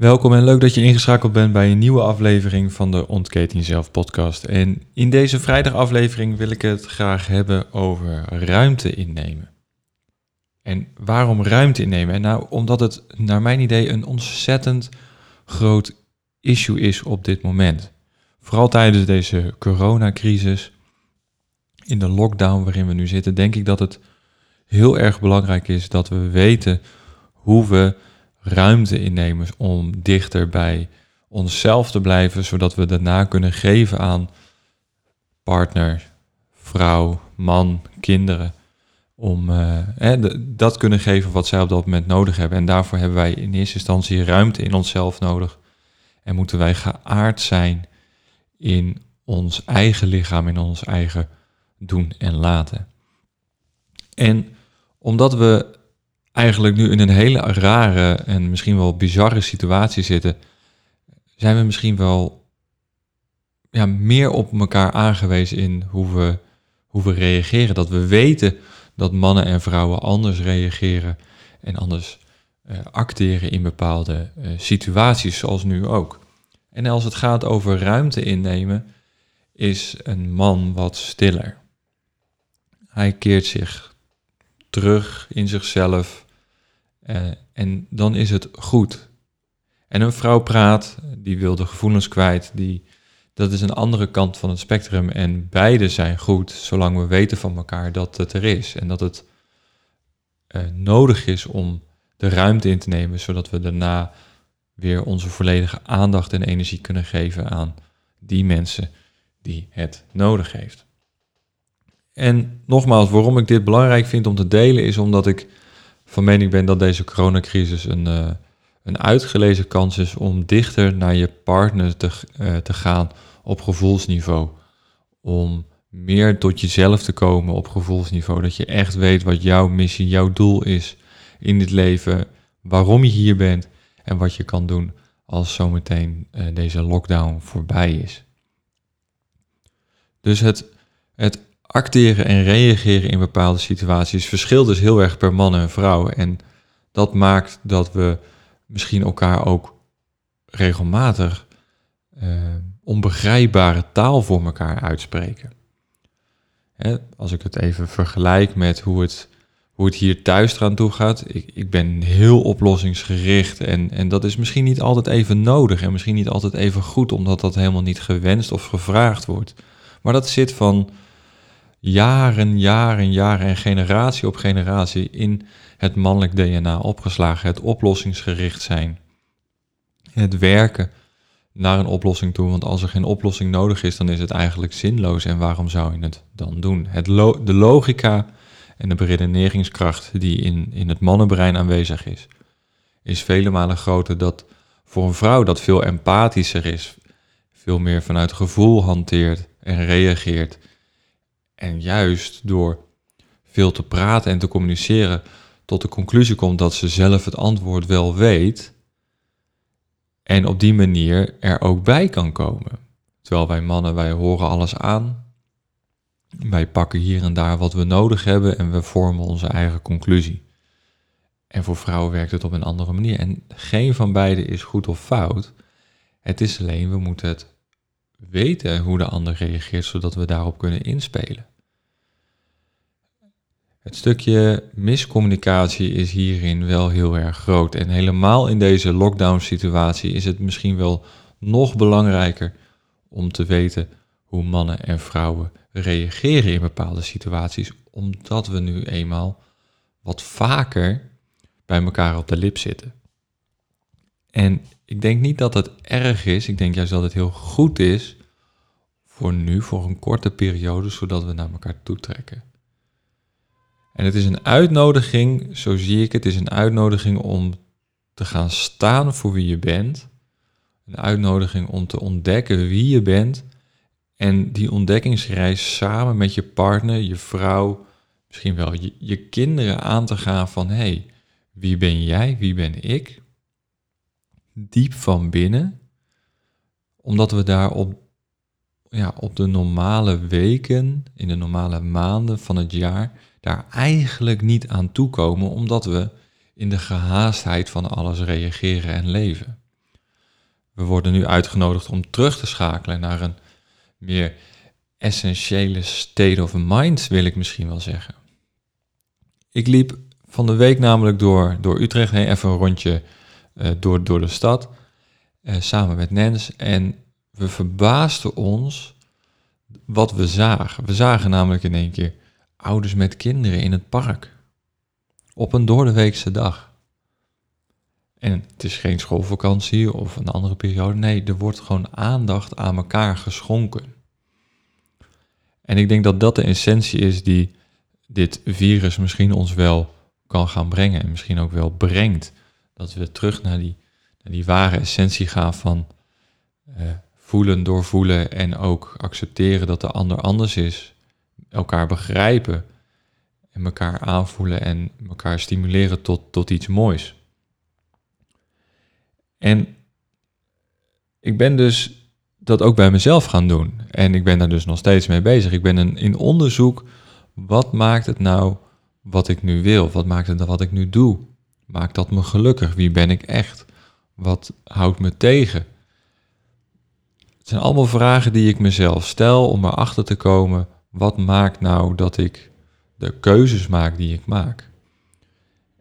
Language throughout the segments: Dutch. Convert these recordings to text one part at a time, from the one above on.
Welkom en leuk dat je ingeschakeld bent bij een nieuwe aflevering van de Ontkeet Jezelf podcast. En in deze vrijdagaflevering wil ik het graag hebben over ruimte innemen. En waarom ruimte innemen? Nou, omdat het naar mijn idee een ontzettend groot issue is op dit moment. Vooral tijdens deze coronacrisis, in de lockdown waarin we nu zitten, denk ik dat het heel erg belangrijk is dat we weten hoe we ruimte innemen om dichter bij onszelf te blijven, zodat we daarna kunnen geven aan partner, vrouw, man, kinderen. Om uh, dat kunnen geven wat zij op dat moment nodig hebben. En daarvoor hebben wij in eerste instantie ruimte in onszelf nodig. En moeten wij geaard zijn in ons eigen lichaam, in ons eigen doen en laten. En omdat we eigenlijk nu in een hele rare en misschien wel bizarre situatie zitten, zijn we misschien wel ja, meer op elkaar aangewezen in hoe we, hoe we reageren. Dat we weten dat mannen en vrouwen anders reageren en anders uh, acteren in bepaalde uh, situaties, zoals nu ook. En als het gaat over ruimte innemen, is een man wat stiller. Hij keert zich terug in zichzelf uh, en dan is het goed. En een vrouw praat, die wil de gevoelens kwijt, die, dat is een andere kant van het spectrum. En beide zijn goed, zolang we weten van elkaar dat het er is. En dat het uh, nodig is om de ruimte in te nemen, zodat we daarna weer onze volledige aandacht en energie kunnen geven aan die mensen die het nodig heeft. En nogmaals, waarom ik dit belangrijk vind om te delen, is omdat ik van mening ben dat deze coronacrisis een, uh, een uitgelezen kans is om dichter naar je partner te, uh, te gaan op gevoelsniveau. Om meer tot jezelf te komen op gevoelsniveau. Dat je echt weet wat jouw missie, jouw doel is in dit leven. Waarom je hier bent en wat je kan doen als zometeen uh, deze lockdown voorbij is. Dus het, het acteren en reageren in bepaalde situaties verschilt dus heel erg per man en vrouw. En dat maakt dat we misschien elkaar ook regelmatig uh, onbegrijpbare taal voor elkaar uitspreken. Hè, als ik het even vergelijk met hoe het, hoe het hier thuis eraan toe gaat. Ik, ik ben heel oplossingsgericht en, en dat is misschien niet altijd even nodig en misschien niet altijd even goed, omdat dat helemaal niet gewenst of gevraagd wordt. Maar dat zit van jaren, jaren, jaren en generatie op generatie in het mannelijk DNA opgeslagen. Het oplossingsgericht zijn. Het werken naar een oplossing toe. Want als er geen oplossing nodig is, dan is het eigenlijk zinloos. En waarom zou je het dan doen? Het de logica en de beredeneringskracht die in, in het mannenbrein aanwezig is, is vele malen groter dat voor een vrouw dat veel empathischer is. Veel meer vanuit gevoel hanteert en reageert en juist door veel te praten en te communiceren tot de conclusie komt dat ze zelf het antwoord wel weet en op die manier er ook bij kan komen. Terwijl wij mannen, wij horen alles aan, wij pakken hier en daar wat we nodig hebben en we vormen onze eigen conclusie. En voor vrouwen werkt het op een andere manier. En geen van beide is goed of fout. Het is alleen, we moeten het weten hoe de ander reageert, zodat we daarop kunnen inspelen. Het stukje miscommunicatie is hierin wel heel erg groot. En helemaal in deze lockdown-situatie is het misschien wel nog belangrijker om te weten hoe mannen en vrouwen reageren in bepaalde situaties, omdat we nu eenmaal wat vaker bij elkaar op de lip zitten. En ik denk niet dat het erg is, ik denk juist dat het heel goed is voor nu, voor een korte periode, zodat we naar elkaar toe trekken. En het is een uitnodiging, zo zie ik het, het is een uitnodiging om te gaan staan voor wie je bent. Een uitnodiging om te ontdekken wie je bent. En die ontdekkingsreis samen met je partner, je vrouw, misschien wel je, kinderen aan te gaan van hé, hey, wie ben jij, wie ben ik? Diep van binnen. Omdat we daar op, ja, op de normale weken, in de normale maanden van het jaar daar eigenlijk niet aan toekomen, omdat we in de gehaastheid van alles reageren en leven. we worden nu uitgenodigd om terug te schakelen naar een meer essentiële state of mind, wil ik misschien wel zeggen. Ik liep van de week namelijk door, door Utrecht heen, even een rondje uh, door, door de stad, uh, samen met Nens. En we verbaasden ons wat we zagen. We zagen namelijk in één keer ouders met kinderen in het park. Op een doordeweekse dag. En het is geen schoolvakantie of een andere periode. Nee, er wordt gewoon aandacht aan elkaar geschonken. En ik denk dat dat de essentie is die dit virus misschien ons wel kan gaan brengen. En misschien ook wel brengt. Dat we terug naar die, naar die ware essentie gaan van uh, voelen, doorvoelen en ook accepteren dat de ander anders is. Elkaar begrijpen en elkaar aanvoelen en elkaar stimuleren tot, tot iets moois. En ik ben dus dat ook bij mezelf gaan doen. En ik ben daar dus nog steeds mee bezig. Ik ben een, in onderzoek, wat maakt het nou wat ik nu wil? Wat maakt het wat ik nu doe? Maakt dat me gelukkig? Wie ben ik echt? Wat houdt me tegen? Het zijn allemaal vragen die ik mezelf stel om erachter te komen, wat maakt nou dat ik de keuzes maak die ik maak?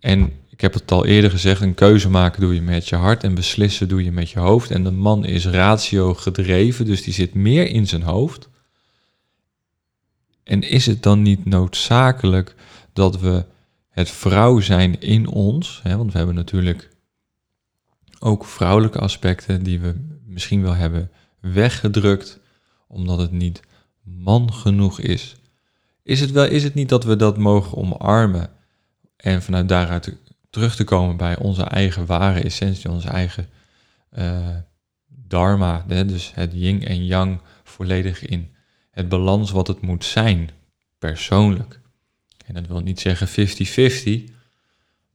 En ik heb het al eerder gezegd, een keuze maken doe je met je hart en beslissen doe je met je hoofd. En de man is ratio gedreven, dus die zit meer in zijn hoofd. En is het dan niet noodzakelijk dat we het vrouw zijn in ons, hè, want we hebben natuurlijk ook vrouwelijke aspecten die we misschien wel hebben weggedrukt, omdat het niet man genoeg is. Is het, wel, is het niet dat we dat mogen omarmen en vanuit daaruit terug te komen bij onze eigen ware essentie, onze eigen uh, dharma, hè, dus het yin en yang volledig in het balans wat het moet zijn, persoonlijk. En dat wil niet zeggen 50-50,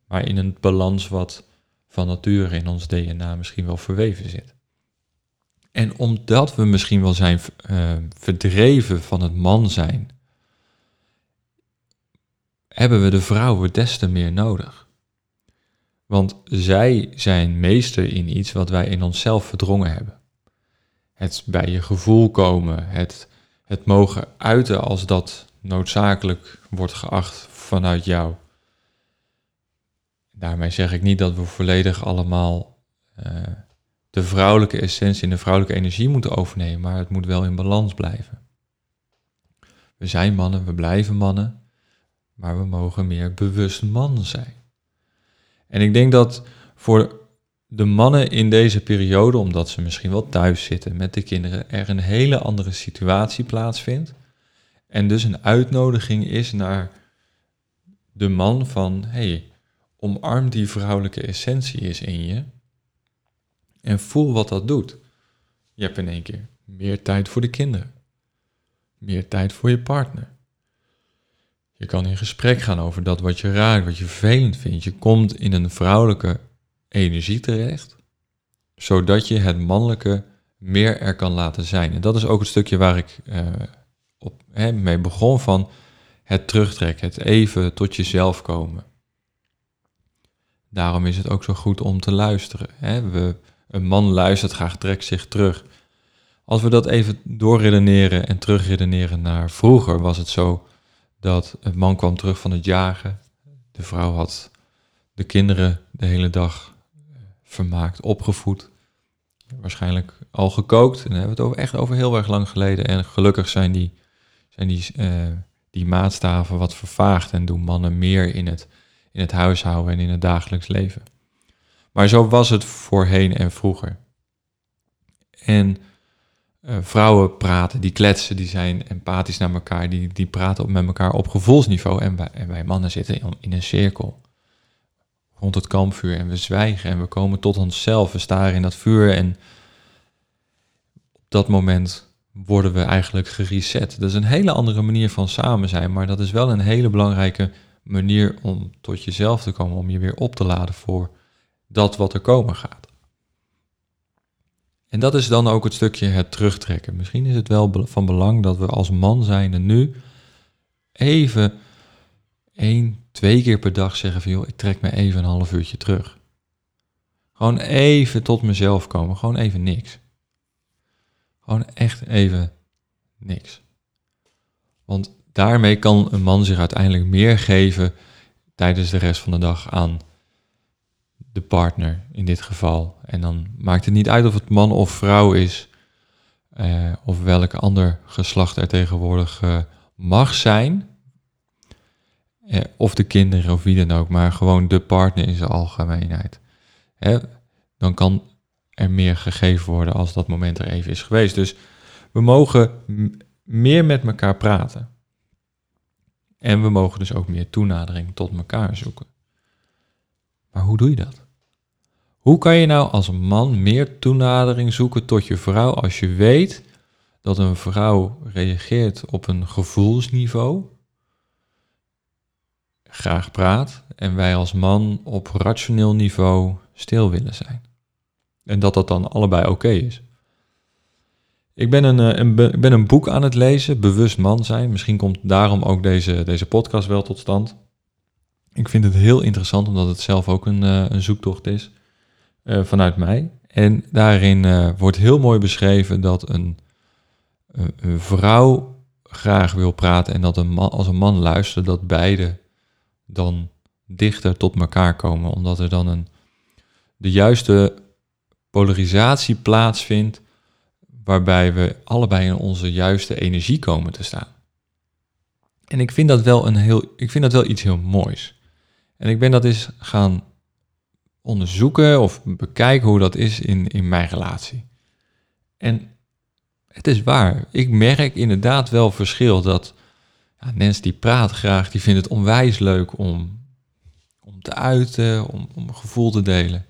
maar in een balans wat van nature in ons DNA misschien wel verweven zit. En omdat we misschien wel zijn uh, verdreven van het man zijn, hebben we de vrouwen des te meer nodig. Want zij zijn meester in iets wat wij in onszelf verdrongen hebben. Het bij je gevoel komen, het, het mogen uiten als dat noodzakelijk wordt geacht vanuit jou. Daarmee zeg ik niet dat we volledig allemaal uh, de vrouwelijke essentie en de vrouwelijke energie moeten overnemen, maar het moet wel in balans blijven. We zijn mannen, we blijven mannen, maar we mogen meer bewust man zijn. En ik denk dat voor de mannen in deze periode, omdat ze misschien wel thuis zitten met de kinderen, er een hele andere situatie plaatsvindt. En dus een uitnodiging is naar de man van, hey, omarm die vrouwelijke essentie is in je en voel wat dat doet. Je hebt in één keer meer tijd voor de kinderen, meer tijd voor je partner. Je kan in gesprek gaan over dat wat je raakt, wat je vervelend vindt. Je komt in een vrouwelijke energie terecht, zodat je het mannelijke meer er kan laten zijn. En dat is ook het stukje waar ik uh, op, hè, mee begon van het terugtrekken, het even tot jezelf komen. Daarom is het ook zo goed om te luisteren. Hè. We, een man luistert graag, trekt zich terug. Als we dat even doorredeneren en terugredeneren naar vroeger, was het zo dat een man kwam terug van het jagen. De vrouw had de kinderen de hele dag eh, vermaakt, opgevoed. Waarschijnlijk al gekookt. En dan hebben we het over, echt over heel erg lang geleden. En gelukkig zijn die, zijn die, uh, die maatstaven wat vervaagd en doen mannen meer in het, in het huishouden en in het dagelijks leven. Maar zo was het voorheen en vroeger. En uh, vrouwen praten, die kletsen, die zijn empathisch naar elkaar, die, die praten op, met elkaar op gevoelsniveau. En wij, en wij mannen zitten in, in een cirkel rond het kampvuur en we zwijgen en we komen tot onszelf. We staren in dat vuur en op dat moment worden we eigenlijk gereset. Dat is een hele andere manier van samen zijn, maar dat is wel een hele belangrijke manier om tot jezelf te komen, om je weer op te laden voor dat wat er komen gaat. En dat is dan ook het stukje het terugtrekken. Misschien is het wel van belang dat we als man zijnde nu even één, twee keer per dag zeggen van joh, ik trek me even een half uurtje terug. Gewoon even tot mezelf komen. Gewoon even niks. Gewoon echt even niks. Want daarmee kan een man zich uiteindelijk meer geven tijdens de rest van de dag aan de partner in dit geval. En dan maakt het niet uit of het man of vrouw is, uh, of welk ander geslacht er tegenwoordig uh, mag zijn. Uh, of de kinderen of wie dan ook, maar gewoon de partner in zijn algemeenheid. Dan kan er meer gegeven worden als dat moment er even is geweest. Dus we mogen meer met elkaar praten. En we mogen dus ook meer toenadering tot elkaar zoeken. Maar hoe doe je dat? Hoe kan je nou als man meer toenadering zoeken tot je vrouw als je weet dat een vrouw reageert op een gevoelsniveau, graag praat en wij als man op rationeel niveau stil willen zijn? En dat dat dan allebei oké is. Ik ben een, eh, een, ben een boek aan het lezen, Bewust Man zijn. Misschien komt daarom ook deze, deze podcast wel tot stand. Ik vind het heel interessant, omdat het zelf ook een, eh, een zoektocht is uh, vanuit mij. En daarin wordt heel mooi beschreven dat een, een, vrouw graag wil praten en dat een man, als een man luistert, dat beide dan dichter tot elkaar komen. Omdat er dan een, de juiste polarisatie plaatsvindt waarbij we allebei in onze juiste energie komen te staan. En ik vind dat wel, een heel, ik vind dat wel iets heel moois. En ik ben dat eens gaan onderzoeken of bekijken hoe dat is in, in mijn relatie. En het is waar. Ik merk inderdaad wel verschil dat ja, Nens die praat graag, die vindt het onwijs leuk om, om te uiten, om, om een gevoel te delen.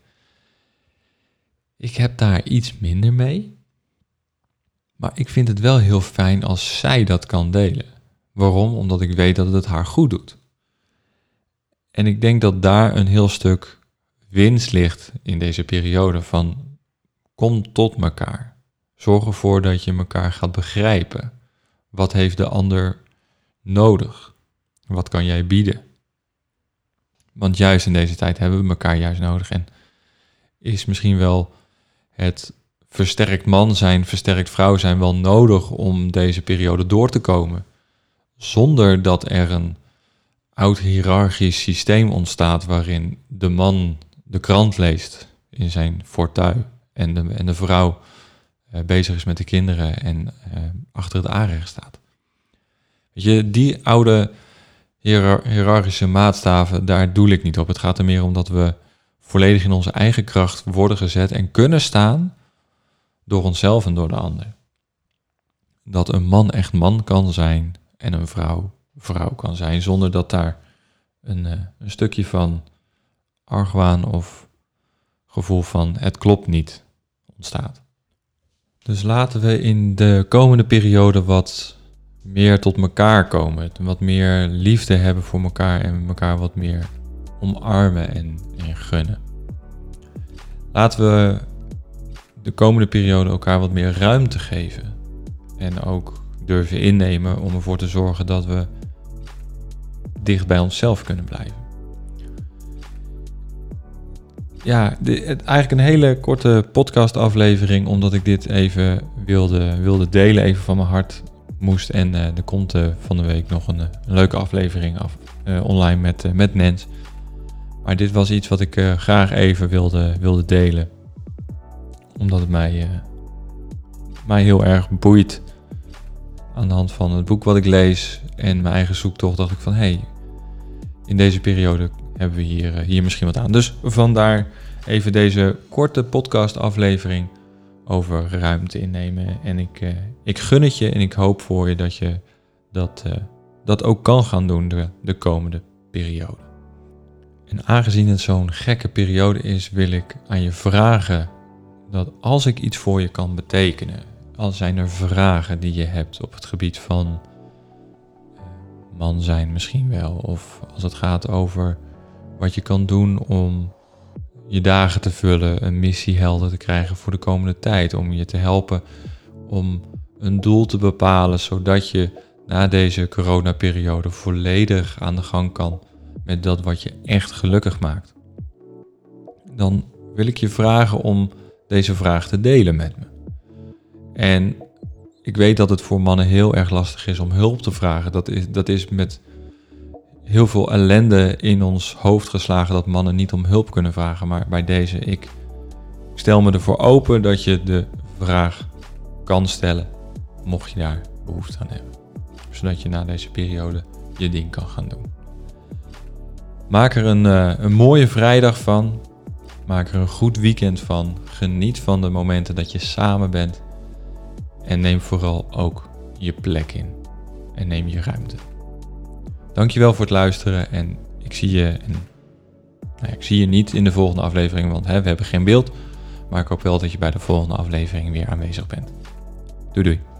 Ik heb daar iets minder mee. Maar ik vind het wel heel fijn als zij dat kan delen. Waarom? Omdat ik weet dat het haar goed doet. En ik denk dat daar een heel stuk winst ligt in deze periode van kom tot elkaar. Zorg ervoor dat je elkaar gaat begrijpen. Wat heeft de ander nodig? Wat kan jij bieden? Want juist in deze tijd hebben we elkaar juist nodig en is misschien wel het versterkt man zijn, versterkt vrouw zijn wel nodig om deze periode door te komen. Zonder dat er een oud hiërarchisch systeem ontstaat waarin de man de krant leest in zijn fortuin en de, en de vrouw uh, bezig is met de kinderen en uh, achter het aanrecht staat. Weet je, die oude hiërarchische maatstaven, daar doel ik niet op. Het gaat er meer om dat we volledig in onze eigen kracht worden gezet en kunnen staan door onszelf en door de ander. Dat een man echt man kan zijn en een vrouw vrouw kan zijn, zonder dat daar een, uh, een stukje van argwaan of gevoel van het klopt niet ontstaat. Dus laten we in de komende periode wat meer tot elkaar komen, wat meer liefde hebben voor elkaar en elkaar wat meer omarmen en, en gunnen. Laten we de komende periode elkaar wat meer ruimte geven. En ook durven innemen om ervoor te zorgen dat we dicht bij onszelf kunnen blijven. Ja, het, eigenlijk een hele korte podcastaflevering, omdat ik dit even wilde, wilde delen, even van mijn hart moest. En uh, er komt uh, van de week nog een, een leuke aflevering af, online met, met Nens. Maar dit was iets wat ik graag even wilde, wilde delen omdat het mij, mij heel erg boeit. Aan de hand van het boek wat ik lees en mijn eigen zoektocht dacht ik van hé, hey, in deze periode hebben we hier, uh, hier misschien wat aan. Dus vandaar even deze korte podcast aflevering over ruimte innemen. En ik, uh, ik gun het je en ik hoop voor je dat je dat, dat ook kan gaan doen de, de komende periode. En aangezien het zo'n gekke periode is, wil ik aan je vragen dat als ik iets voor je kan betekenen, al zijn er vragen die je hebt op het gebied van eh, man zijn misschien wel, of als het gaat over wat je kan doen om je dagen te vullen, een missie helder te krijgen voor de komende tijd, om je te helpen om een doel te bepalen, zodat je na deze coronaperiode volledig aan de gang kan met dat wat je echt gelukkig maakt. Dan wil ik je vragen om deze vraag te delen met me. En ik weet dat het voor mannen heel erg lastig is om hulp te vragen. Dat is, dat is met heel veel ellende in ons hoofd geslagen dat mannen niet om hulp kunnen vragen. Maar bij deze, ik stel me ervoor open dat je de vraag kan stellen, mocht je daar behoefte aan hebben. Zodat je na deze periode je ding kan gaan doen. Maak er een, uh, een mooie vrijdag van. Maak er een goed weekend van. Geniet van de momenten dat je samen bent. En neem vooral ook je plek in. En neem je ruimte. Dankjewel voor het luisteren en ik zie je, nou, ik zie je niet in de volgende aflevering, want hè, we hebben geen beeld. Maar ik hoop wel dat je bij de volgende aflevering weer aanwezig bent. Doei doei.